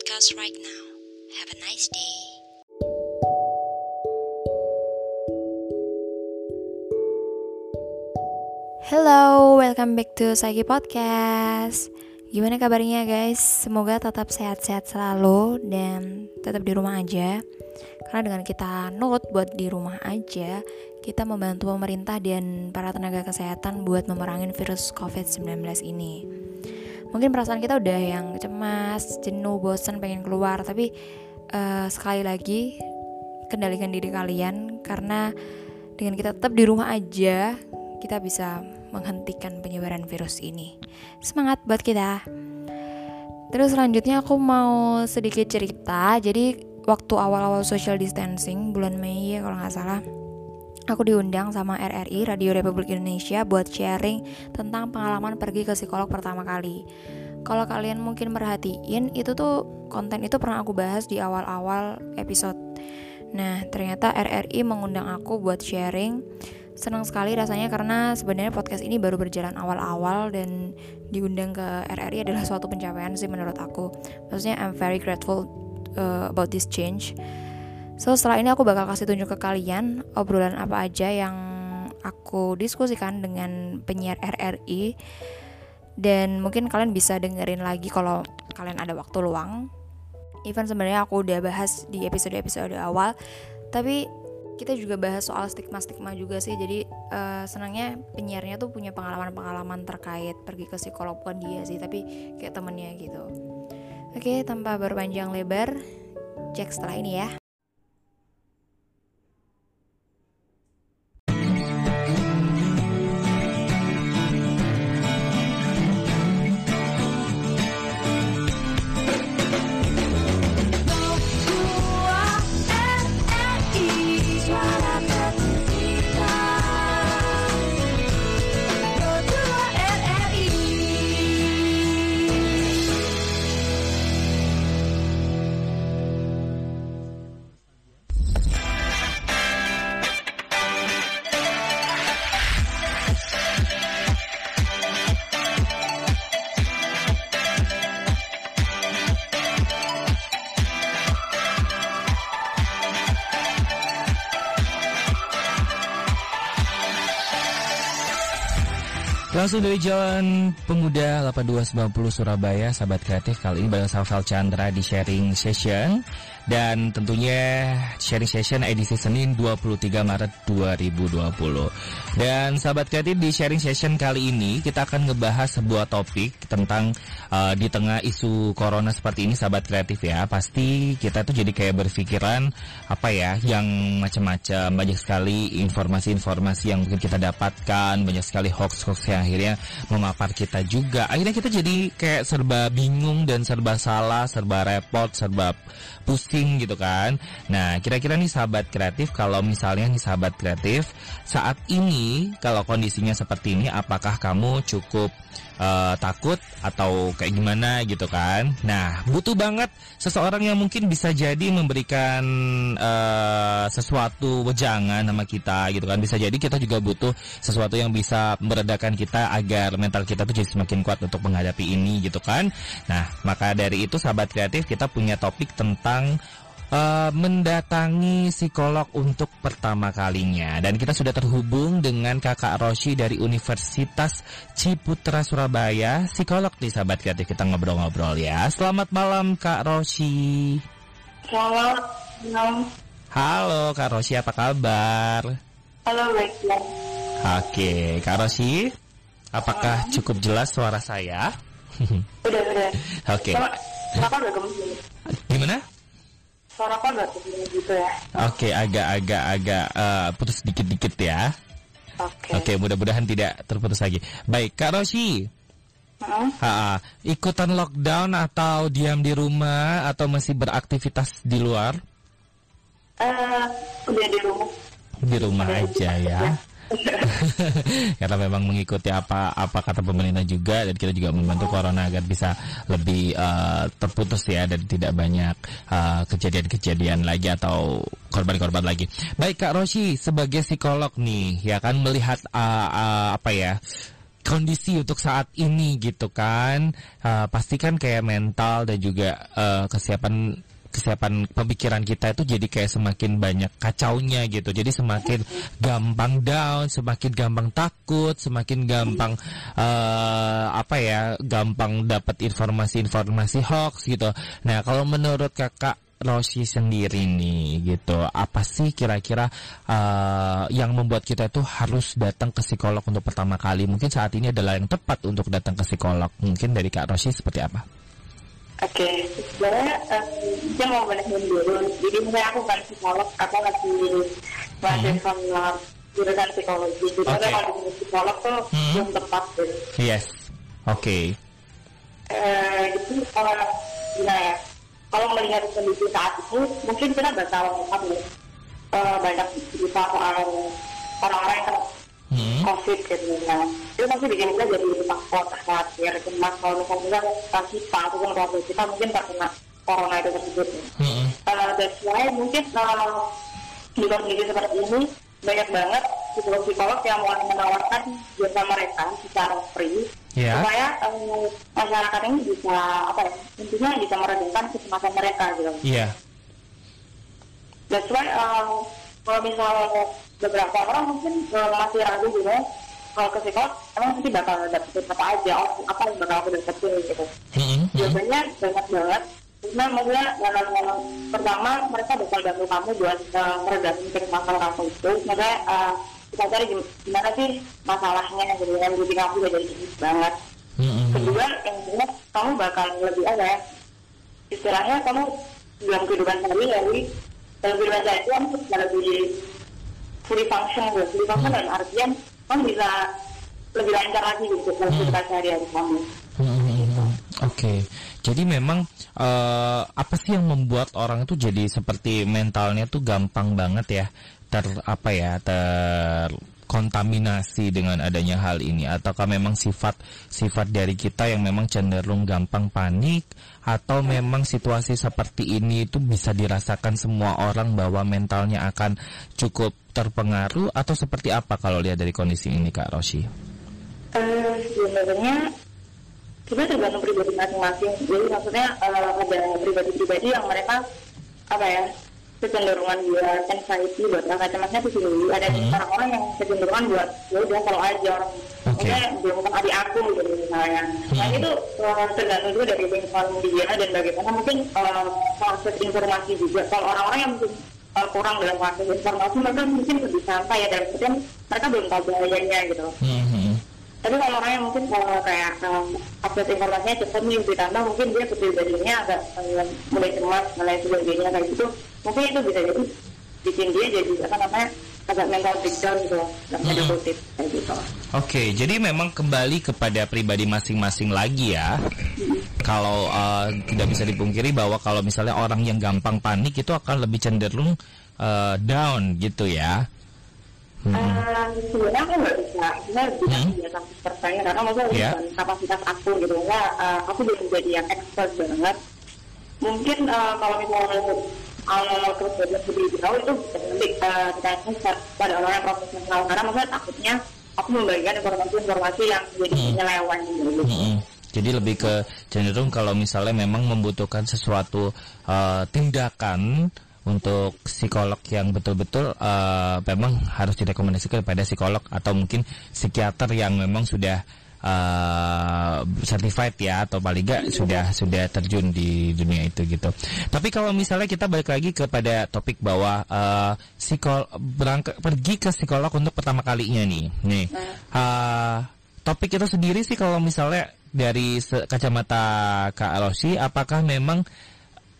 podcast right now. Have a nice day. Hello, welcome back to Sagi Podcast. Gimana kabarnya guys? Semoga tetap sehat-sehat selalu dan tetap di rumah aja. Karena dengan kita nurut buat di rumah aja, kita membantu pemerintah dan para tenaga kesehatan buat memerangi virus COVID-19 ini. Mungkin perasaan kita udah yang cemas, jenuh, bosan, pengen keluar, tapi uh, sekali lagi kendalikan diri kalian karena dengan kita tetap di rumah aja, kita bisa menghentikan penyebaran virus ini. Semangat buat kita. Terus selanjutnya aku mau sedikit cerita. Jadi waktu awal-awal social distancing bulan Mei ya kalau nggak salah, aku diundang sama RRI Radio Republik Indonesia buat sharing tentang pengalaman pergi ke psikolog pertama kali. Kalau kalian mungkin merhatiin itu tuh konten itu pernah aku bahas di awal-awal episode. Nah, ternyata RRI mengundang aku buat sharing senang sekali rasanya karena sebenarnya podcast ini baru berjalan awal-awal dan diundang ke RRI adalah suatu pencapaian sih menurut aku. Maksudnya I'm very grateful uh, about this change. So setelah ini aku bakal kasih tunjuk ke kalian obrolan apa aja yang aku diskusikan dengan penyiar RRI dan mungkin kalian bisa dengerin lagi kalau kalian ada waktu luang. Even sebenarnya aku udah bahas di episode-episode awal, tapi kita juga bahas soal stigma-stigma juga sih. Jadi uh, senangnya penyiarnya tuh punya pengalaman-pengalaman terkait pergi ke psikolog bukan dia sih tapi kayak temennya gitu. Oke tanpa berpanjang lebar cek setelah ini ya Langsung dari Jalan Pemuda 8290 Surabaya, sahabat kreatif kali ini bareng Safal Chandra di sharing session dan tentunya sharing session edisi Senin 23 Maret 2020. Dan sahabat kreatif di sharing session kali ini kita akan ngebahas sebuah topik tentang uh, di tengah isu corona seperti ini sahabat kreatif ya. Pasti kita tuh jadi kayak berpikiran apa ya yang macam-macam banyak sekali informasi-informasi yang mungkin kita dapatkan, banyak sekali hoax-hoax yang akhirnya memapar kita juga. Akhirnya kita jadi kayak serba bingung dan serba salah, serba repot, serba pusing gitu kan. Nah, kira-kira nih sahabat kreatif kalau misalnya nih sahabat kreatif saat ini kalau kondisinya seperti ini apakah kamu cukup uh, takut atau kayak gimana gitu kan. Nah, butuh banget seseorang yang mungkin bisa jadi memberikan uh, sesuatu wejangan sama kita gitu kan. Bisa jadi kita juga butuh sesuatu yang bisa meredakan kita agar mental kita tuh jadi semakin kuat untuk menghadapi ini gitu kan. Nah, maka dari itu sahabat kreatif kita punya topik tentang uh, mendatangi psikolog untuk pertama kalinya dan kita sudah terhubung dengan Kakak Roshi dari Universitas Ciputra Surabaya, psikolog di sahabat kreatif kita ngobrol-ngobrol ya. Selamat malam Kak Roshi. Selamat malam. Halo Kak Roshi, apa kabar? Halo baik Oke, Kak Roshi, apakah cukup jelas suara saya? udah udah. Oke. Udah gemes? Gimana? Suara kok agak gitu ya. Oke, okay, agak-agak agak uh, putus dikit-dikit ya. Oke. Okay. Oke, okay, mudah-mudahan tidak terputus lagi. Baik, Kak Rosi. Uh-huh. Ha, ikutan lockdown atau diam di rumah atau masih beraktivitas di luar? Uh, udah di rumah. Di rumah udah aja ya. karena memang mengikuti apa apa kata pemerintah juga dan kita juga membantu corona agar bisa lebih uh, terputus ya dan tidak banyak kejadian kejadian-kejadian lagi atau korban-korban lagi. Baik Kak Roshi sebagai psikolog nih ya kan melihat uh, uh, apa ya kondisi untuk saat ini gitu kan uh, pastikan kayak mental dan juga uh, kesiapan kesiapan pemikiran kita itu jadi kayak semakin banyak kacaunya gitu. Jadi semakin gampang down semakin gampang takut semakin gampang uh, apa ya gampang dapat informasi-informasi hoax gitu. Nah kalau menurut kakak Roshi sendiri nih gitu apa sih kira-kira uh, yang membuat kita itu harus datang ke psikolog untuk pertama kali? Mungkin saat ini adalah yang tepat untuk datang ke psikolog. Mungkin dari Kak Roshi seperti apa? Oke, sebenarnya um, saya mau benerin dulu. Jadi misalnya aku bukan psikolog, aku lagi mahasiswa hmm. jurusan psikologi. Jadi Oke. kalau di psikolog tuh Hmm. belum tepat gitu. Yes, oke. Eh, itu kalau gimana ya? Kalau melihat kondisi saat itu, mungkin kita bakal apa ya? eh, banyak cerita soal orang-orang yang Hmm. COVID nah itu pasti bikin kita jadi takut khawatir cemas kalau misalnya kita kita ataupun keluarga kita mungkin terkena corona itu tersebut Hmm. uh, that's why mungkin uh, di kondisi seperti ini banyak banget psikolog-psikolog yang mulai menawarkan jasa mereka secara free Ya. supaya uh, masyarakat ini bisa apa ya intinya bisa meredakan kecemasan mereka gitu Iya. That's why um, kalau misalnya beberapa orang mungkin uh, masih ragu gitu kalau ke psikolog emang nanti bakal dapetin apa aja oh, apa yang bakal aku dapetin gitu Hmm. Hmm. biasanya banyak banget karena maksudnya uh, pertama mereka bakal bantu kamu buat uh, meredakan masalah kamu itu maksudnya uh, kita cari gim- gimana sih masalahnya gitu yang bikin kamu udah jadi banget Hmm. kedua yang jelas kamu bakal lebih apa ya istilahnya kamu dalam kehidupan sehari-hari kehidupan sehari kamu bisa lebih fully function gitu fully function dalam artian kamu bisa lebih lancar lagi gitu dalam kehidupan sehari-hari kamu. Hmm, Oke, jadi memang eh, apa sih yang membuat orang itu jadi seperti mentalnya tuh gampang banget ya? Ter apa ya terkontaminasi dengan adanya hal ini ataukah memang sifat sifat dari kita yang memang cenderung gampang panik atau memang situasi seperti ini itu bisa dirasakan semua orang bahwa mentalnya akan cukup terpengaruh atau seperti apa kalau lihat dari kondisi ini Kak Roshi? Eh, sebenarnya kita tergantung pribadi masing-masing. Jadi maksudnya eh, ada pribadi-pribadi yang mereka apa ya kecenderungan buat anxiety buat rasa cemasnya itu tinggi. Ada Hmm. orang-orang yang kecenderungan buat ya udah kalau aja orang. Maksudnya belum adik aku gitu misalnya. Nah Hmm. itu eh, tergantung juga dari lingkungan dia dan bagaimana mungkin proses informasi juga. Kalau orang-orang yang mungkin eh, kurang dalam proses informasi mereka mungkin lebih santai ya dan kemudian mereka belum tahu bahayanya gitu. Hmm, hmm. Tapi kalau orang yang mungkin kalau kayak um, update informasinya cepat nih ditambah mungkin dia kepribadiannya agak um, mulai cemas, mulai sebagainya kayak gitu, mungkin itu bisa jadi bikin dia jadi apa namanya agak mental breakdown gitu, dalam Hmm. kutip kayak gitu. Oke, jadi memang kembali kepada pribadi masing-masing lagi ya. Kalau uh, tidak bisa dipungkiri bahwa kalau misalnya orang yang gampang panik itu akan lebih cenderung uh, down gitu ya. Hmm. Eh, sebenarnya aku nggak bisa, sebenarnya bisa Hmm. biasa percaya karena maksudnya Ya. bukan kapasitas aku gitu, nggak, eh, aku belum jadi yang expert banget. Mungkin eh, kalau misalnya kalau terus belajar lebih jauh itu bisa lebih eh, kita pada orang yang profesional karena maksudnya takutnya aku membagikan informasi-informasi yang jadi Hmm. penyelewan gitu. Mm-mm. Jadi lebih ke cenderung kalau misalnya memang membutuhkan sesuatu uh, tindakan untuk psikolog yang betul-betul uh, memang harus direkomendasikan kepada psikolog atau mungkin psikiater yang memang sudah uh, certified ya atau paling nggak sudah sudah terjun di dunia itu gitu. Tapi kalau misalnya kita balik lagi kepada topik bahwa uh, psikol berangkat pergi ke psikolog untuk pertama kalinya nih, nih. Uh, topik itu sendiri sih kalau misalnya dari kacamata Kak Rosi, apakah memang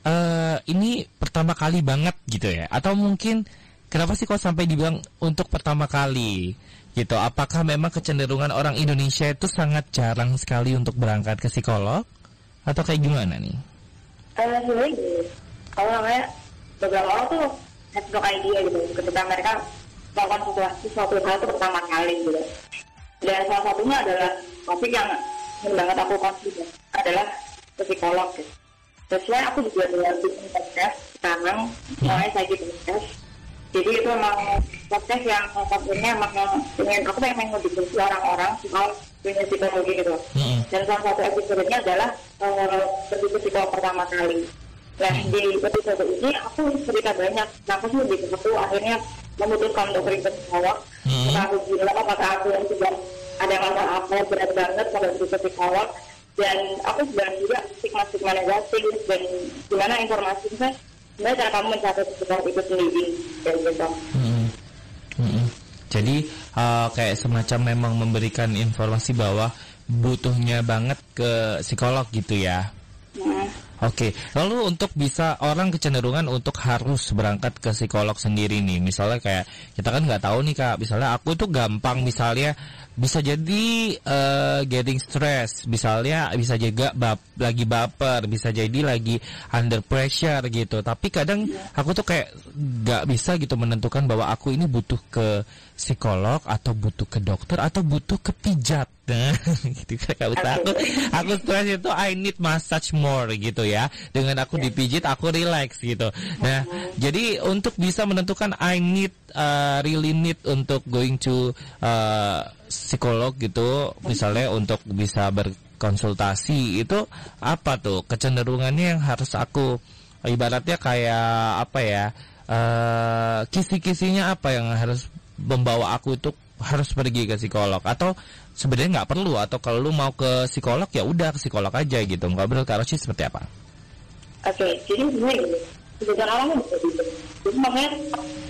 eh ini pertama kali banget gitu ya? Atau mungkin kenapa sih kok sampai dibilang untuk pertama kali gitu? Apakah memang kecenderungan orang Indonesia itu sangat jarang sekali untuk berangkat ke psikolog? Atau kayak gimana nih? Sebenarnya kalau namanya beberapa orang tuh have no idea gitu ketika mereka melakukan sesuatu, sesuatu hal itu pertama kali gitu. Dan salah satunya adalah topik yang banget aku consider adalah psikolog gitu. Sesuai aku juga dengar bikin podcast sekarang, namanya saya podcast. Jadi itu emang podcast yang satunya emang ingin aku pengen ngediskusi orang-orang soal punya psikologi gitu Mm-mm. dan salah satu episodenya adalah uh, pergi ke psikolog pertama kali nah di episode ini aku cerita banyak kenapa sih di aku akhirnya memutuskan untuk ke psikolog Hmm. apakah aku gila apakah aku yang juga ada masalah apa yang berat banget pergi ke psikolog dan aku sebenarnya juga stigma-stigma negatif dan gimana informasi saya sebenarnya cara kamu mencapai psikolog itu sendiri? Dan gitu. Jadi uh, kayak semacam memang memberikan informasi bahwa butuhnya banget ke psikolog gitu ya. Nah, Oke, lalu untuk bisa orang kecenderungan untuk harus berangkat ke psikolog sendiri nih, misalnya kayak kita kan nggak tahu nih kak, misalnya aku tuh gampang misalnya bisa jadi eh, getting stress, misalnya bisa juga bap, lagi baper, bisa jadi lagi under pressure gitu. Tapi kadang aku tuh kayak nggak bisa gitu menentukan bahwa aku ini butuh ke psikolog atau butuh ke dokter atau butuh ke pijat. Nah, gitu kan aku aku aku stres itu I need massage more gitu ya. Dengan aku dipijit aku relax gitu. Nah, jadi untuk bisa menentukan I need uh, really need untuk going to uh, psikolog gitu, misalnya untuk bisa berkonsultasi itu apa tuh kecenderungannya yang harus aku ibaratnya kayak apa ya? eh kisi-kisinya apa yang harus membawa aku itu harus pergi ke psikolog atau sebenarnya nggak perlu atau kalau lu mau ke psikolog ya udah ke psikolog aja gitu nggak perlu ke Roshi seperti apa? Oke, jadi gini, sebenarnya awalnya bisa. Jadi makanya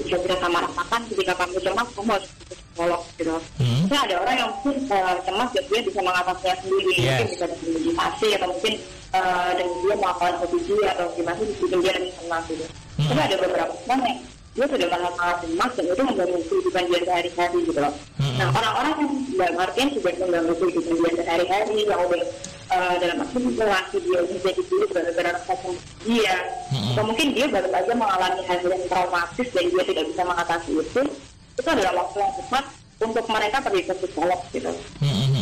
bisa bisa sama rasakan ketika kamu cemas, kamu harus psikolog gitu. Hmm. Misalnya ada orang yang mungkin eh, cemas dan dia bisa mengatasinya sendiri, Yes. mungkin bisa dengan meditasi atau mungkin eh, dengan dia melakukan hobi atau gimana bikin dia lebih tenang gitu. Hmm. Tapi ada beberapa orang yang dia sudah sangat cemas dan itu mengganggu kehidupan dia sehari-hari gitu loh. Hmm. Nah orang-orang yang dalam artian sudah mengganggu kehidupan dia sehari-hari yang udah eh, dalam arti relasi dia menjadi dulu gara-gara rasa dia Hmm. atau mungkin dia baru saja mengalami hal yang traumatis dan dia tidak bisa mengatasi itu itu adalah waktu yang tepat untuk mereka pergi ke psikolog gitu. Hmm, hmm,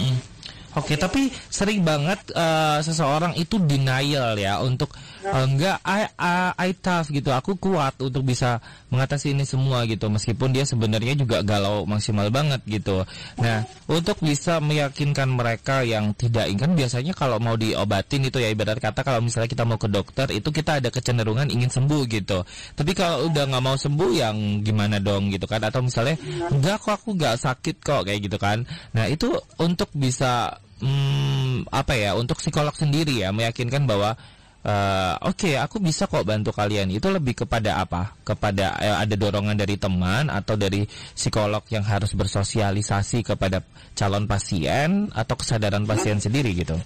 Oke, tapi sering banget eh, seseorang itu denial ya untuk eh, enggak I, I, I tough gitu. Aku kuat untuk bisa mengatasi ini semua gitu. Meskipun dia sebenarnya juga galau maksimal banget gitu. Nah, untuk bisa meyakinkan mereka yang tidak ingin biasanya kalau mau diobatin itu ya ibarat kata kalau misalnya kita mau ke dokter itu kita ada kecenderungan ingin sembuh gitu. Tapi kalau udah nggak mau sembuh yang gimana dong gitu kan? Atau misalnya enggak kok aku nggak sakit kok kayak gitu kan? Nah itu untuk bisa hmm, apa ya untuk psikolog sendiri ya meyakinkan bahwa eh, oke aku bisa kok bantu kalian itu lebih kepada apa kepada eh, ada dorongan dari teman atau dari psikolog yang harus bersosialisasi kepada calon pasien atau kesadaran pasien sendiri gitu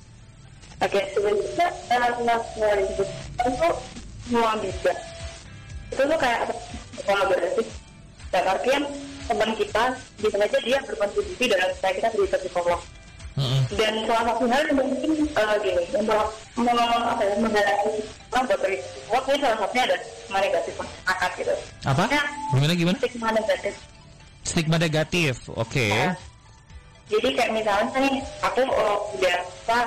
Oke, sebenarnya anak semua itu semua bisa. Itu tuh kayak kolaborasi. Dan artian teman kita bisa aja dia berkontribusi dalam supaya kita ke psikolog. Mm-mm. Dan salah satu hal yang mungkin eh, gini, yang apa ya, menghadapi orang buat ini salah satunya ada stigma negatif masyarakat gitu. apa Ya, gimana gimana stigma negatif. stigma negatif oke Nah, jadi kayak misalnya nih aku oh, udah apa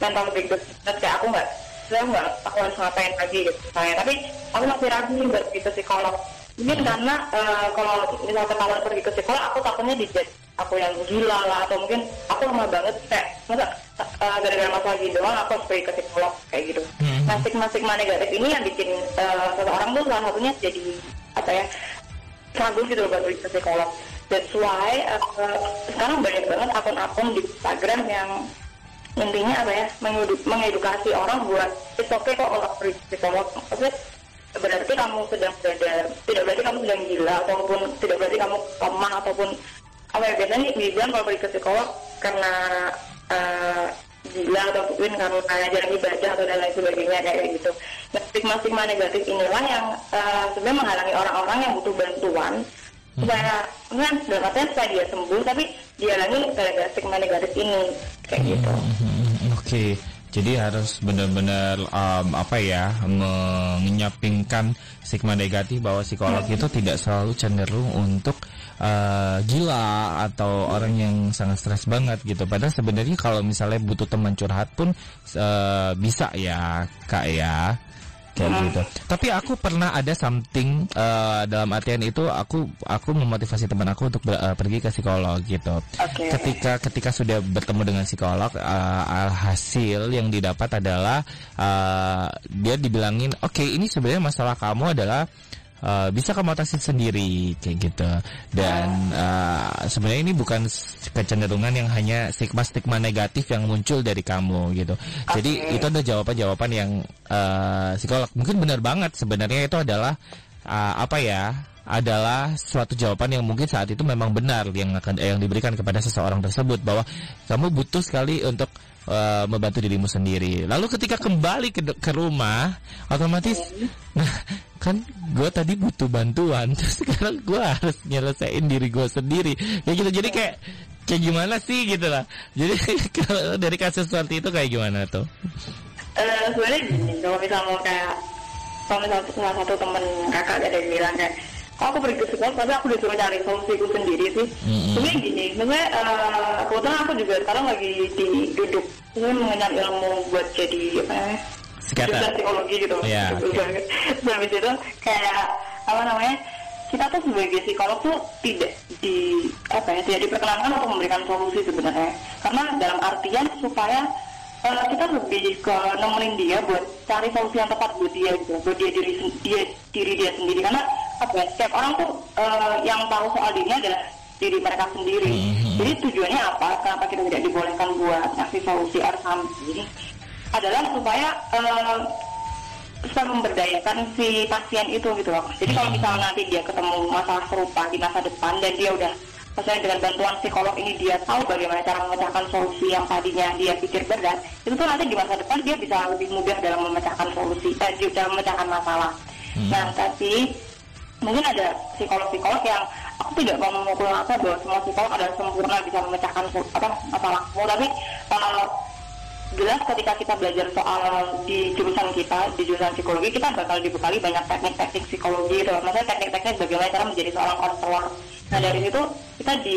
mental breakdown kayak aku nggak saya nggak aku harus ngapain lagi gitu misalnya tapi aku masih ragu nih buat ke psikolog mungkin karena eh, kalau misalnya ketahuan pergi ke psikolog aku takutnya dijat aku yang gila lah atau mungkin aku lemah banget kayak masa eh, gara-gara masalah gitu doang aku harus pergi ke psikolog kayak gitu. Mhm. nah stigma stigma negatif ini yang bikin eh, seseorang tuh salah satunya jadi apa ya ragu gitu loh buat pergi ke psikolog. That's why uh, sekarang banyak banget akun-akun di Instagram yang intinya apa ya mengedu- mengedukasi orang buat it's okay kok kalau pergi ke psikolog. Maksudnya berarti kamu sedang berada tidak berarti kamu sedang gila ataupun tidak berarti kamu lemah ataupun apa ya biasanya dibilang kalau pergi ke psikolog karena uh, gila atau mungkin karena jarang ibadah atau dan lain sebagainya kayak gitu. Nah, stigma-stigma negatif inilah yang uh, sebenarnya menghalangi orang-orang yang butuh bantuan supaya kan dalam artian supaya dia sembuh tapi dihalangi gara-gara stigma negatif ini kayak gitu. Hmm, Oke, jadi harus benar-benar um, apa ya menyampingkan stigma negatif bahwa psikolog itu tidak selalu cenderung untuk uh, gila atau orang yang sangat stres banget gitu. Padahal sebenarnya kalau misalnya butuh teman curhat pun uh, bisa ya kak ya. Kayak gitu. Tapi aku pernah ada something uh, dalam artian itu aku aku memotivasi teman aku untuk ber, uh, pergi ke psikolog gitu. Oke. Ketika ketika sudah bertemu dengan psikolog, uh, hasil yang didapat adalah uh, dia dibilangin, oke okay, ini sebenarnya masalah kamu adalah uh, bisa kamu atasi sendiri kayak gitu. Dan uh, sebenarnya ini bukan kecenderungan yang hanya stigma stigma negatif yang muncul dari kamu gitu. Jadi itu ada jawaban-jawaban yang uh, psikolog mungkin benar banget. Sebenarnya itu adalah uh, apa ya adalah suatu jawaban yang mungkin saat itu memang benar yang akan yang diberikan kepada seseorang tersebut bahwa kamu butuh sekali untuk uh, membantu dirimu sendiri. Lalu ketika kembali ke ke rumah, otomatis, kan gue tadi butuh bantuan, terus sekarang gue harus nyelesain diri gue sendiri. Ya gitu. Jadi kayak kayak gimana sih gitu lah. Jadi kalau dari kasus seperti itu kayak gimana tuh? Uh, sebenarnya gini, kalau misalnya mau kayak kalau misalnya salah satu temen kakak ada yang bilang kayak oh, aku pergi ke sekolah tapi aku disuruh cari solusiku sendiri sih Mm-mm. sebenarnya gini sebenarnya uh, kebetulan aku juga sekarang lagi di duduk sebenarnya mengenyam ilmu buat jadi apa namanya Psikiater. psikologi gitu oke. Terus habis itu kayak apa namanya kita tuh sebagai psikolog tuh tidak di apa ya tidak diperkenankan untuk memberikan solusi sebenarnya karena dalam artian supaya eh, kita lebih ke nemenin dia buat cari solusi yang tepat buat dia gitu buat dia diri dia diri dia sendiri karena apa ya setiap orang tuh eh, yang tahu soal dirinya adalah diri mereka sendiri Mhm. jadi tujuannya apa kenapa kita tidak dibolehkan buat ngasih solusi or something adalah supaya eh, supaya memberdayakan si pasien itu gitu loh. Jadi kalau misalnya nanti dia ketemu masalah serupa di masa depan dan dia udah misalnya dengan bantuan psikolog ini dia tahu bagaimana cara memecahkan solusi yang tadinya dia pikir berat, itu tuh nanti di masa depan dia bisa lebih mudah dalam memecahkan solusi, eh, dalam memecahkan masalah. Nah, tapi mungkin ada psikolog-psikolog yang aku tidak mau memukul rata bahwa semua psikolog adalah sempurna bisa memecahkan apa masalahmu, tapi uh, jelas ketika kita belajar soal di jurusan kita di jurusan psikologi kita bakal dibekali banyak teknik-teknik psikologi gitu maksudnya teknik-teknik bagaimana cara menjadi seorang konselor. Nah dari situ kita di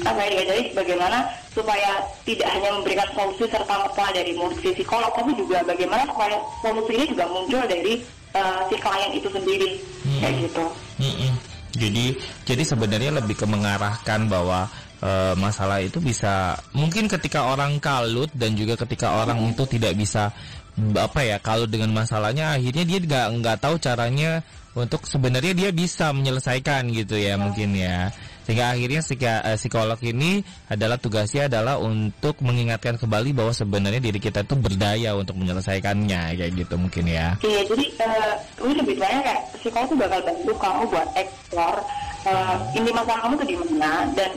apa ya diajari bagaimana supaya tidak hanya memberikan solusi serta merta dari si psikolog tapi juga bagaimana supaya solusi ini juga muncul dari uh, si klien itu sendiri. Kayak gitu. Mm-mm. Jadi jadi sebenarnya lebih ke mengarahkan bahwa eh, masalah itu bisa mungkin ketika orang kalut dan juga ketika orang itu tidak bisa apa ya kalau dengan masalahnya akhirnya dia nggak nggak tahu caranya untuk sebenarnya dia bisa menyelesaikan gitu ya mungkin ya sehingga akhirnya eh, psikolog ini adalah tugasnya adalah untuk mengingatkan kembali bahwa sebenarnya diri kita itu berdaya untuk menyelesaikannya kayak gitu mungkin ya. Iya, jadi uh, ini lebih banyak kayak psikolog tuh bakal bantu kamu buat explore uh, inti masalah kamu tuh di mana dan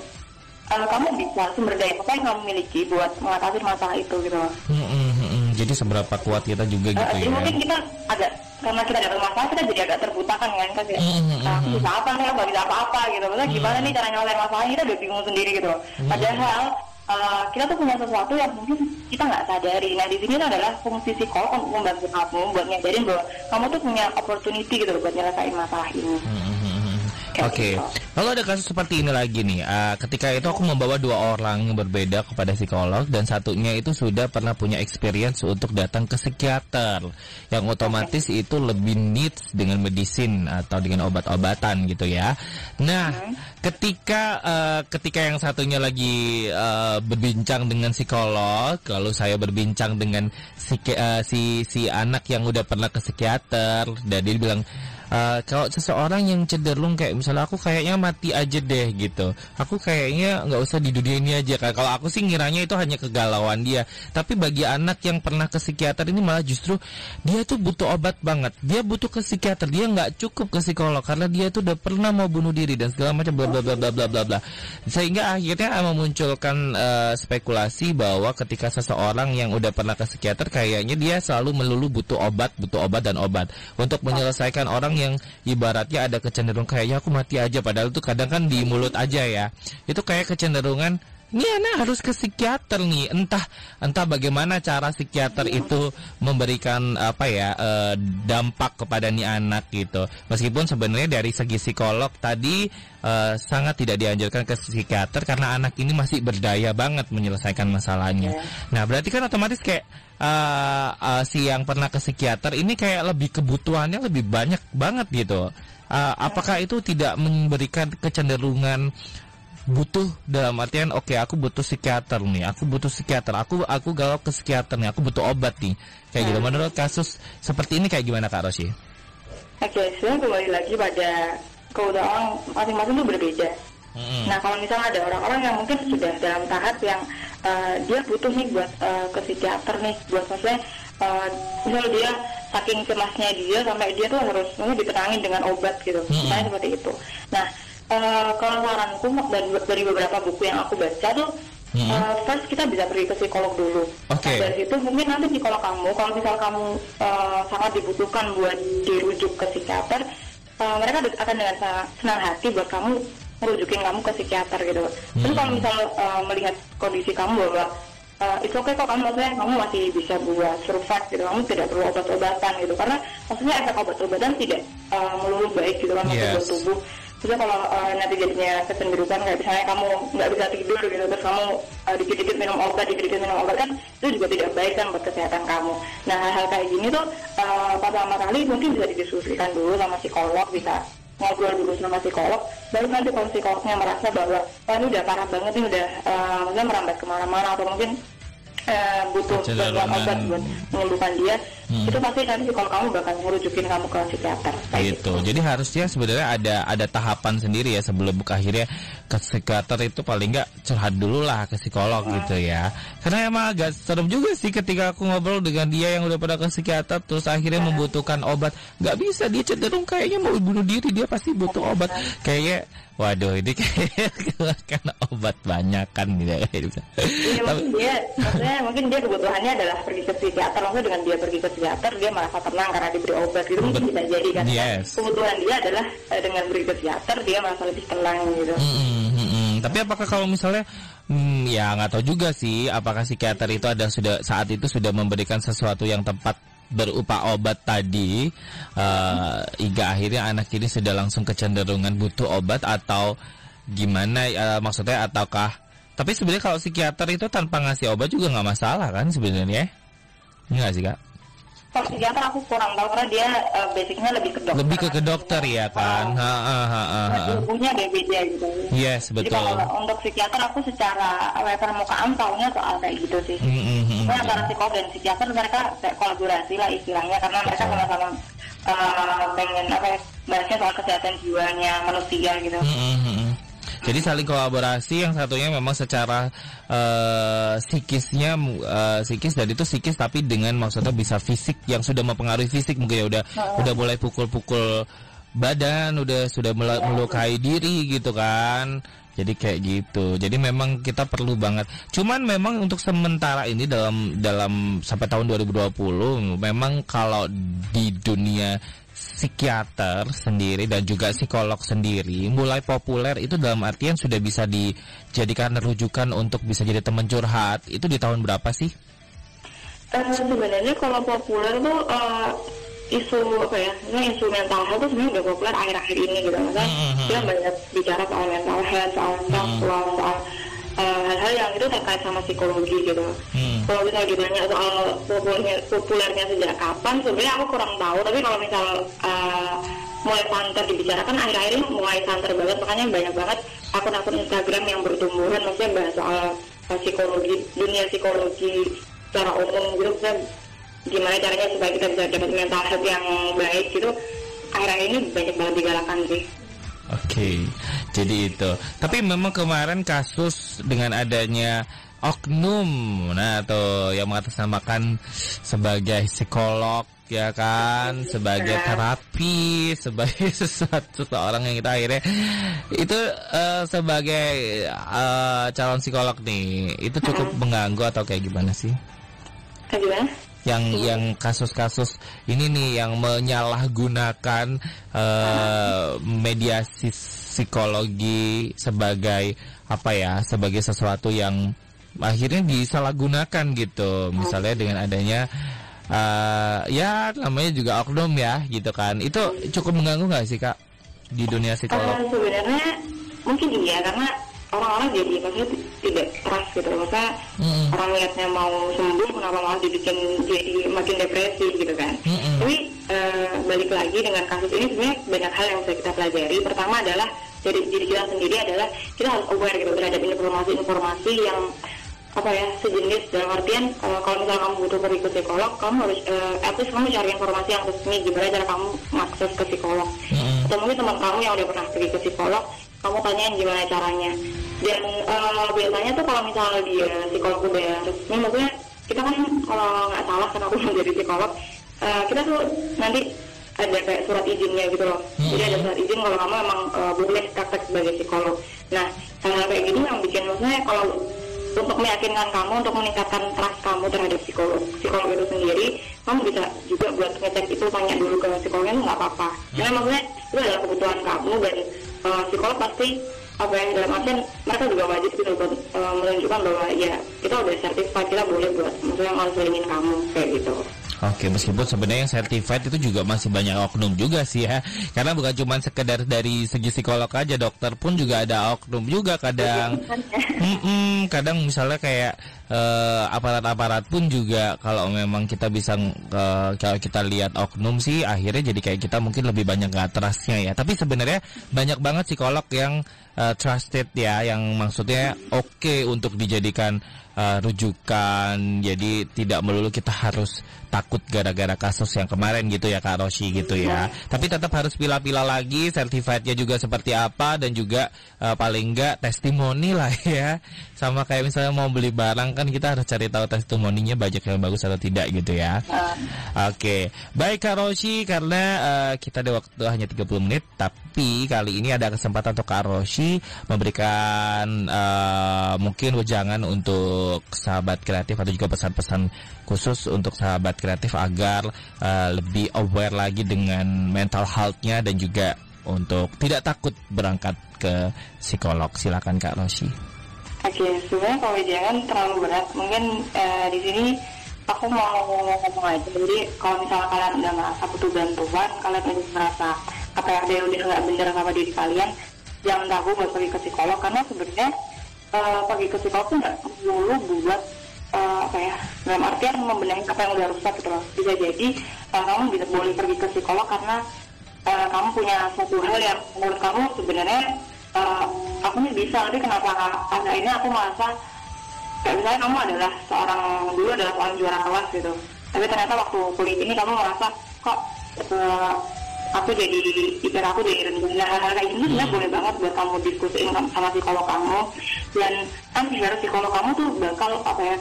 uh, kamu bisa sumber daya apa yang kamu miliki buat mengatasi masalah itu gitu. loh. Mm-mm. Jadi seberapa kuat kita juga Uh, gitu jadi ya. mungkin kita agak karena kita ada masalah kita jadi agak terbutakan kan kan kayak Mhm, nah, apa nih nggak bisa apa-apa gitu maksudnya gimana nih cara nyelesain masalah kita udah bingung sendiri gitu Mhm. padahal uh, kita tuh punya sesuatu yang mungkin kita nggak sadari nah di sini adalah fungsi psikolog untuk membantu kamu buat nyadarin bahwa kamu tuh punya opportunity gitu buat nyelesain masalah ini Mhm. Oke, gitu. lalu ada kasus seperti ini lagi nih. Ah, ketika itu aku membawa dua orang yang berbeda kepada psikolog dan satunya itu sudah pernah punya experience untuk datang ke psikiater, yang otomatis itu lebih needs dengan medisin atau dengan obat-obatan gitu ya. Nah, ketika eh, ketika yang satunya lagi eh, berbincang dengan psikolog, lalu saya berbincang dengan si si si anak yang udah pernah ke psikiater dan dia bilang Uh, kalau seseorang yang cenderung kayak misalnya aku kayaknya mati aja deh gitu. Aku kayaknya nggak usah di dunia ini aja Kayak kalau aku sih ngiranya itu hanya kegalauan dia. Tapi bagi anak yang pernah ke psikiater ini malah justru dia tuh butuh obat banget. Dia butuh ke psikiater. Dia nggak cukup ke psikolog karena dia tuh udah pernah mau bunuh diri dan segala macam bla bla bla bla bla bla bla. Sehingga akhirnya memunculkan uh, spekulasi bahwa ketika seseorang yang udah pernah ke psikiater kayaknya dia selalu melulu butuh obat butuh obat dan obat. Untuk menyelesaikan orang yang ibaratnya ada kecenderungan kayaknya aku mati aja padahal itu kadang kan di mulut aja ya. Itu kayak kecenderungan ini anak harus ke psikiater nih. Entah entah bagaimana cara psikiater itu memberikan apa ya eh, dampak kepada nih anak gitu. Meskipun sebenarnya dari segi psikolog tadi eh, sangat tidak dianjurkan ke psikiater karena anak ini masih berdaya banget menyelesaikan masalahnya. Nah, berarti kan otomatis kayak eh, eh, si yang pernah ke psikiater ini kayak lebih kebutuhannya lebih banyak banget gitu. Eh, apakah itu tidak memberikan kecenderungan butuh dalam artian oke aku butuh psikiater nih aku butuh psikiater aku aku galau ke psikiater nih aku butuh obat nih kayak gitu menurut kasus seperti ini kayak gimana kak Rosi? Oke, sebenarnya kembali lagi pada kebutuhan masing-masing itu berbeda. Mm-mm. Nah, kalau misalnya ada orang-orang yang mungkin sudah dalam tahap yang eh, dia butuh nih buat eh, ke psikiater nih, buat maksudnya eh, misalnya dia saking cemasnya dia sampai dia tuh harus mungkin ditenangin dengan obat gitu, misalnya seperti itu. Nah, eh, kalau saranku dari, dari beberapa buku yang aku baca tuh, eh, first kita bisa pergi ke psikolog dulu. Oke. Nah, dari situ mungkin nanti psikolog kamu, kalau misal kamu eh, sangat dibutuhkan buat dirujuk ke psikiater, eh, mereka akan dengan senang hati buat kamu merujukin kamu ke psikiater gitu. Tapi kalau misal eh, melihat kondisi kamu bahwa eh, itu oke kok kamu maksudnya kamu masih bisa buat survive gitu, kamu tidak perlu obat-obatan gitu. Karena maksudnya efek obat-obatan tidak eh, melulu baik gitu kan untuk Yes. buat tubuh. Terus kalau eh, nanti jadinya kecenderungan kayak misalnya kamu nggak bisa tidur gitu, terus kamu eh, dikit-dikit minum obat, dikit-dikit minum obat kan itu juga tidak baik kan buat kesehatan kamu. Nah hal-hal kayak gini tuh eh, pertama kali mungkin bisa didiskusikan dulu sama psikolog, bisa ngobrol dulu sama psikolog, baru nanti kalau psikolognya merasa bahwa wah ini udah parah banget ini udah maksudnya merambat ke mana-mana atau mungkin eh, butuh bantuan obat buat menyembuhkan dia, itu pasti nanti psikolog kamu bakal merujukin kamu ke psikiater. Kayak gitu. Jadi harusnya sebenarnya ada ada tahapan sendiri ya sebelum buka akhirnya ke psikiater itu paling nggak curhat dulu lah ke psikolog gitu ya. Karena emang agak serem juga sih ketika aku ngobrol dengan dia yang udah pada ke psikiater terus akhirnya membutuhkan obat. nggak bisa dia cenderung kayaknya mau bunuh diri dia pasti butuh obat. Kayaknya waduh ini kayak karena obat banyak kan gitu. Iya mungkin dia, maksudnya mungkin dia kebutuhannya adalah pergi ke psikiater. Maksudnya dengan dia pergi ke psikiater, dia merasa tenang karena diberi obat. Itu mungkin bisa jadi kan. Yes. Kebutuhan dia adalah eh, dengan pergi ke psikiater, dia merasa lebih tenang gitu. Tapi apakah kalau misalnya hmm, ya nggak tahu juga sih apakah psikiater itu ada sudah saat itu sudah memberikan sesuatu yang tepat berupa obat tadi eh, hingga akhirnya anak ini sudah langsung kecenderungan butuh obat atau gimana eh, maksudnya ataukah tapi sebenarnya kalau psikiater itu tanpa ngasih obat juga nggak masalah kan sebenarnya Enggak sih kak Kalau psikiater aku kurang tahu karena dia eh, basicnya lebih ke dokter. lebih ke ke dokter ya kan ha, ha, ha, ha, ha. Ilmunya beda-beda gitu. yes Jadi betul kalau untuk psikiater aku secara eh, permukaan tahunya soal kayak gitu sih. Mm, mm, mm, mm. Nah, antara psikolog dan psikiater mereka kayak kolaborasi lah istilahnya karena mereka sama-sama eh, pengen apa ya, bahasnya soal kesehatan jiwanya manusia gitu. Mm, mm, mm, mm. Jadi saling kolaborasi yang satunya memang secara eh, psikisnya eh, psikis dan itu psikis tapi dengan maksudnya bisa fisik yang sudah mempengaruhi fisik mungkin ya udah udah mulai pukul-pukul badan udah sudah melukai diri gitu kan. Jadi kayak gitu. Jadi memang kita perlu banget. Cuman memang untuk sementara ini dalam dalam sampai tahun 2020 memang kalau di dunia psikiater sendiri dan juga psikolog sendiri mulai populer itu dalam artian sudah bisa dijadikan rujukan untuk bisa jadi teman curhat itu di tahun berapa sih? Eh, sebenarnya kalau populer tuh eh, isu apa ya, ini isu mental health tuh sebenarnya udah populer akhir-akhir ini gitu. Maksudnya Mhm. kita banyak bicara soal mental health, soal self love, soal eh, hal-hal yang itu terkait sama psikologi gitu. Hmm. Kalau misalnya ditanya soal populernya, populernya sejak kapan, sebenarnya aku kurang tahu. Tapi kalau misal eh, mulai santer dibicarakan akhir-akhir ini mulai santer banget, makanya banyak banget akun-akun Instagram yang bertumbuhan, maksudnya bahas soal eh, psikologi, dunia psikologi secara umum gitu, maksudnya gimana caranya supaya kita bisa dapat mental health yang baik gitu. Akhir-akhir ini banyak banget digalakan sih. Oke, jadi itu. Tapi memang kemarin kasus dengan adanya oknum, nah atau yang mengatasnamakan sebagai psikolog ya kan, sebagai terapi, sebagai sesuatu seorang yang kita akhirnya itu eh, sebagai eh, calon psikolog nih, itu cukup mengganggu atau kayak gimana sih? Kayak gimana? Yang yang kasus-kasus ini nih yang menyalahgunakan eh, mediasi psikologi sebagai apa ya sebagai sesuatu yang akhirnya disalahgunakan gitu misalnya dengan adanya uh, ya namanya juga oknum ya gitu kan itu cukup mengganggu nggak sih kak di dunia psikolog? Uh, sebenarnya mungkin iya karena orang-orang jadi maksudnya tidak trust gitu maksudnya mm-hmm. orang lihatnya mau sembuh kenapa malah dibikin jadi makin depresi gitu kan mm-hmm. tapi uh, balik lagi dengan kasus ini sebenarnya banyak hal yang bisa kita pelajari pertama adalah dari diri kita sendiri adalah kita harus aware gitu terhadap informasi-informasi yang apa ya sejenis dalam artian uh, kalau misalnya kamu butuh pergi ke psikolog kamu harus uh, at least kamu cari informasi yang resmi gimana cara kamu akses ke psikolog mm-hmm. atau mungkin teman kamu yang udah pernah pergi ke psikolog kamu tanyain gimana caranya? Dan uh, biasanya tuh kalau misalnya dia psikolog udah resmi maksudnya kita kan kalau nggak salah karena aku menjadi psikolog uh, kita tuh nanti ada kayak surat izinnya gitu loh. Hmm. jadi ada surat izin kalau kamu emang uh, boleh praktek sebagai psikolog. Nah hal kayak gini yang bikin maksudnya kalau untuk meyakinkan kamu untuk meningkatkan trust kamu terhadap psikolog psikolog itu sendiri kamu bisa juga buat ngecek itu tanya dulu ke psikolognya nggak apa-apa hmm. karena maksudnya itu adalah kebutuhan kamu dan uh, psikolog pasti apa yang dalam artian mereka juga wajib gitu buat uh, menunjukkan bahwa ya kita udah certified kita boleh buat maksudnya ngonselingin kamu kayak gitu Oke, meskipun sebenarnya yang certified itu juga masih banyak oknum juga sih ya. Karena bukan cuma sekedar dari segi psikolog aja, dokter pun juga ada oknum juga kadang. Mm-mm, kadang misalnya kayak uh, aparat-aparat pun juga kalau memang kita bisa uh, kalau kita lihat oknum sih akhirnya jadi kayak kita mungkin lebih banyak nggak trustnya ya. Tapi sebenarnya banyak banget psikolog yang uh, trusted ya, yang maksudnya oke okay untuk dijadikan uh, rujukan. Jadi tidak melulu kita harus takut gara-gara kasus yang kemarin gitu ya Kak Roshi gitu ya. Tapi tetap harus pila-pila lagi certifiednya juga seperti apa dan juga uh, paling enggak testimoni lah ya. Sama kayak misalnya mau beli barang kan kita harus cari tahu testimoninya banyak yang bagus atau tidak gitu ya. Uh. Oke. Okay. Baik Kak Roshi karena uh, kita ada waktu hanya 30 menit tapi kali ini ada kesempatan untuk Kak Roshi memberikan uh, mungkin wejangan untuk sahabat kreatif atau juga pesan-pesan khusus untuk sahabat kreatif agar uh, lebih aware lagi dengan mental health-nya dan juga untuk tidak takut berangkat ke psikolog. Silakan Kak Rosi. Oke, sebenarnya kalau jangan terlalu berat, mungkin uh, di sini aku mau ngomong aja. Jadi kalau misalnya kalian udah merasa butuh bantuan, kalian udah merasa apa yang ada udah nggak benar sama diri kalian, jangan ragu buat pergi ke psikolog karena sebenarnya uh, pergi ke psikolog itu nggak perlu buat uh, apa ya? Dalam artian membenahi apa yang udah rusak gitu loh. Bisa jadi uh, kamu bisa boleh pergi ke psikolog karena uh, kamu punya suatu hal yang menurut kamu sebenarnya uh, aku ini bisa tapi kenapa pada ini aku merasa kayak misalnya kamu adalah seorang dulu adalah seorang juara kelas gitu. Tapi ternyata waktu kuliah ini kamu merasa kok uh, aku jadi pikir aku jadi rendah. Nah, hal-hal kayak gini sebenarnya boleh banget buat kamu diskusiin sama psikolog kamu. Dan kan bicara psikolog kamu tuh bakal apa ya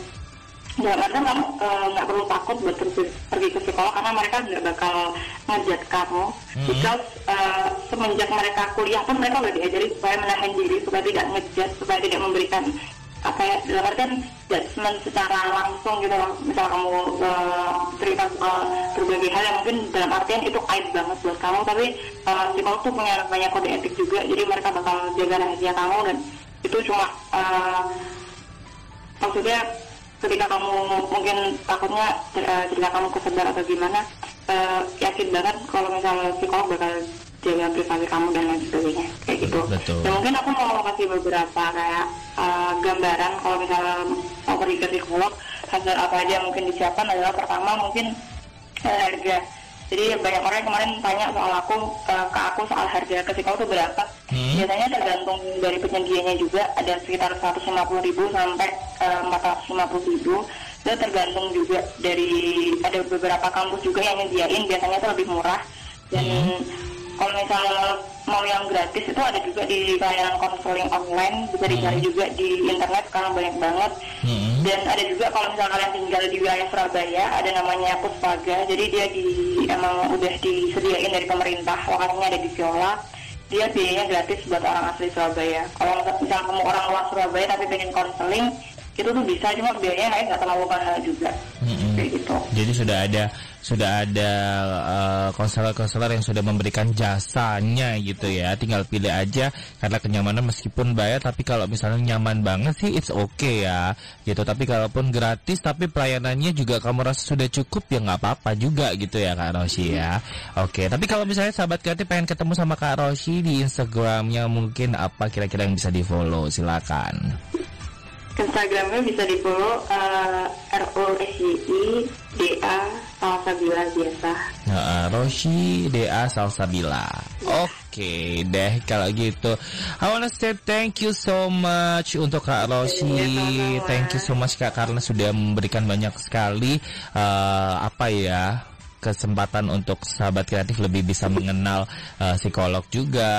dalam artian kamu eh, nggak uh, perlu takut buat pergi, pergi ke psikolog karena mereka nggak bakal ngajak kamu hmm. because uh, semenjak mereka kuliah pun mereka udah diajari supaya menahan diri supaya tidak ngejat supaya tidak memberikan apa ya dalam artian judgement secara langsung gitu misal kamu uh, cerita soal berbagai hal yang mungkin dalam artian itu aib banget buat kamu tapi uh, psikolog tuh punya banyak kode etik juga jadi mereka bakal jaga rahasia kamu dan itu cuma uh, maksudnya ketika kamu mungkin takutnya uh, ketika kamu kesedar atau gimana uh, yakin banget kalau misalnya psikolog bakal jaga privasi kamu dan lain sebagainya kayak gitu. Betul. Dan mungkin aku mau kasih beberapa kayak uh, gambaran kalau misalnya mau pergi ke psikolog hasil apa aja yang mungkin disiapkan adalah pertama mungkin harga jadi banyak orang yang kemarin tanya soal aku uh, ke aku soal harga ke itu berapa. Hmm. Biasanya tergantung dari penyedianya juga ada sekitar 150 ribu sampai uh, 450 ribu. Itu tergantung juga dari ada beberapa kampus juga yang nyediain biasanya itu lebih murah dan hmm. kalau misalnya mau yang gratis itu ada juga di layanan konseling online bisa dicari hmm. juga di internet sekarang banyak banget hmm. dan ada juga kalau misalnya kalian tinggal di wilayah Surabaya ada namanya Puspaga jadi dia di emang udah disediain dari pemerintah lokasinya ada di Viola dia biayanya gratis buat orang asli Surabaya kalau misalnya kamu orang luar Surabaya tapi pengen konseling itu tuh bisa cuma biayanya naik nggak terlalu mahal juga hmm. kayak. Jadi sudah ada sudah ada uh, konselor-konselor yang sudah memberikan jasanya gitu ya. Tinggal pilih aja karena kenyamanan meskipun bayar tapi kalau misalnya nyaman banget sih it's okay ya gitu. Tapi kalaupun gratis tapi pelayanannya juga kamu rasa sudah cukup ya nggak apa-apa juga gitu ya Kak Roshi ya. Oke, tapi kalau misalnya sahabat kreatif pengen ketemu sama Kak Roshi di Instagramnya mungkin apa kira-kira yang bisa di follow silakan. Instagramnya bisa di follow uh, R O S Y I D A Salsabila biasa. Nah, Roshi DA Salsabila. Oke deh kalau gitu. I wanna say thank you so much untuk Kak Roshi. Iya, sama-sama. Thank you so much Kak karena sudah memberikan banyak sekali eh, apa ya kesempatan untuk sahabat kreatif lebih bisa mengenal eh, psikolog juga.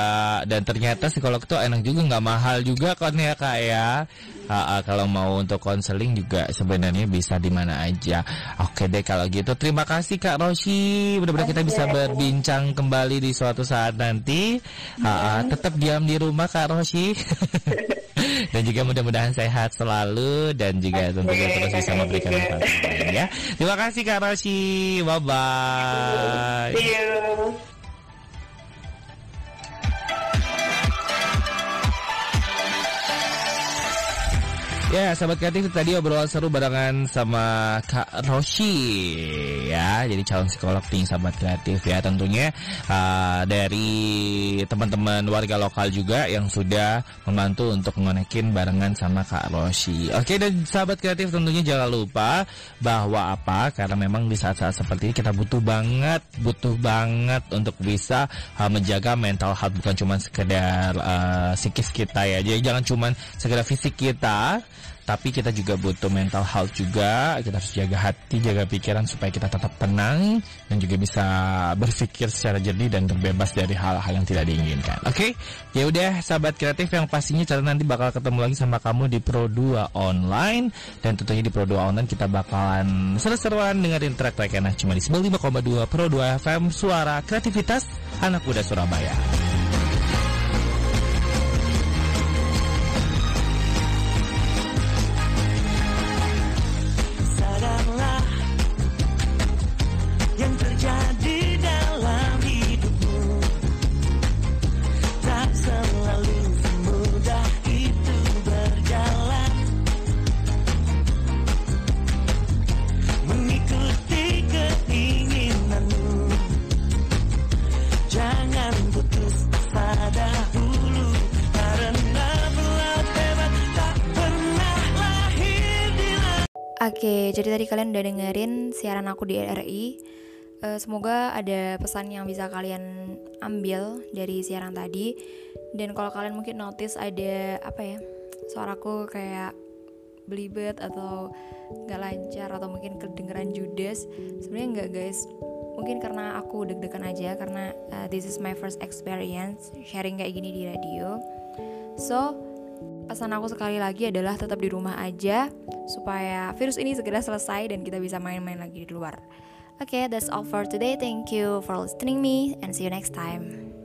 Dan ternyata psikolog itu enak juga nggak mahal juga kan ya kak ya? Ah, kalau mau untuk konseling juga sebenarnya bisa di mana aja. Oke deh kalau gitu terima kasih kak Roshi. Mudah-mudahan kita bisa berbincang kembali di suatu saat nanti. Ah, ah, tetap diam di rumah kak Roshi dan juga mudah-mudahan sehat selalu dan juga tentunya terus bisa memberikan manfaat ya. Terima kasih kak Roshi bye bye See you. Ya, sahabat kreatif tadi obrolan seru barengan sama Kak Roshi ya. Jadi calon psikolog nih sahabat kreatif ya. Tentunya uh, dari teman-teman warga lokal juga yang sudah membantu untuk mengonekin barengan sama Kak Roshi. Oke, dan sahabat kreatif tentunya jangan lupa bahwa apa? Karena memang di saat-saat seperti ini kita butuh banget, butuh banget untuk bisa uh, menjaga mental health bukan cuma sekedar uh, psikis kita ya. Jadi jangan cuma sekedar fisik kita, tapi kita juga butuh mental health juga. Kita harus jaga hati, jaga pikiran supaya kita tetap tenang dan juga bisa berpikir secara jernih dan terbebas dari hal-hal yang tidak diinginkan. Oke, ya udah sahabat kreatif yang pastinya cara nanti bakal ketemu lagi sama kamu di Pro 2 online dan tentunya di Pro 2 online kita bakalan seru-seruan dengerin track-track enak cuma di 95,2 Pro 2 FM Suara Kreativitas Anak Muda Surabaya. Jadi tadi kalian udah dengerin siaran aku di RRI. Eh, semoga ada pesan yang bisa kalian ambil dari siaran tadi. Dan kalau kalian mungkin notice ada apa ya, suaraku kayak belibet atau nggak lancar atau mungkin kedengeran judes. Sebenarnya nggak guys. Mungkin karena aku deg-degan aja karena eh, this is my first experience sharing kayak gini di radio. So, pesan aku sekali lagi adalah tetap di rumah aja supaya virus ini segera selesai dan kita bisa main-main lagi di luar. Oke, that's all for today. Thank you for listening me and see you next time.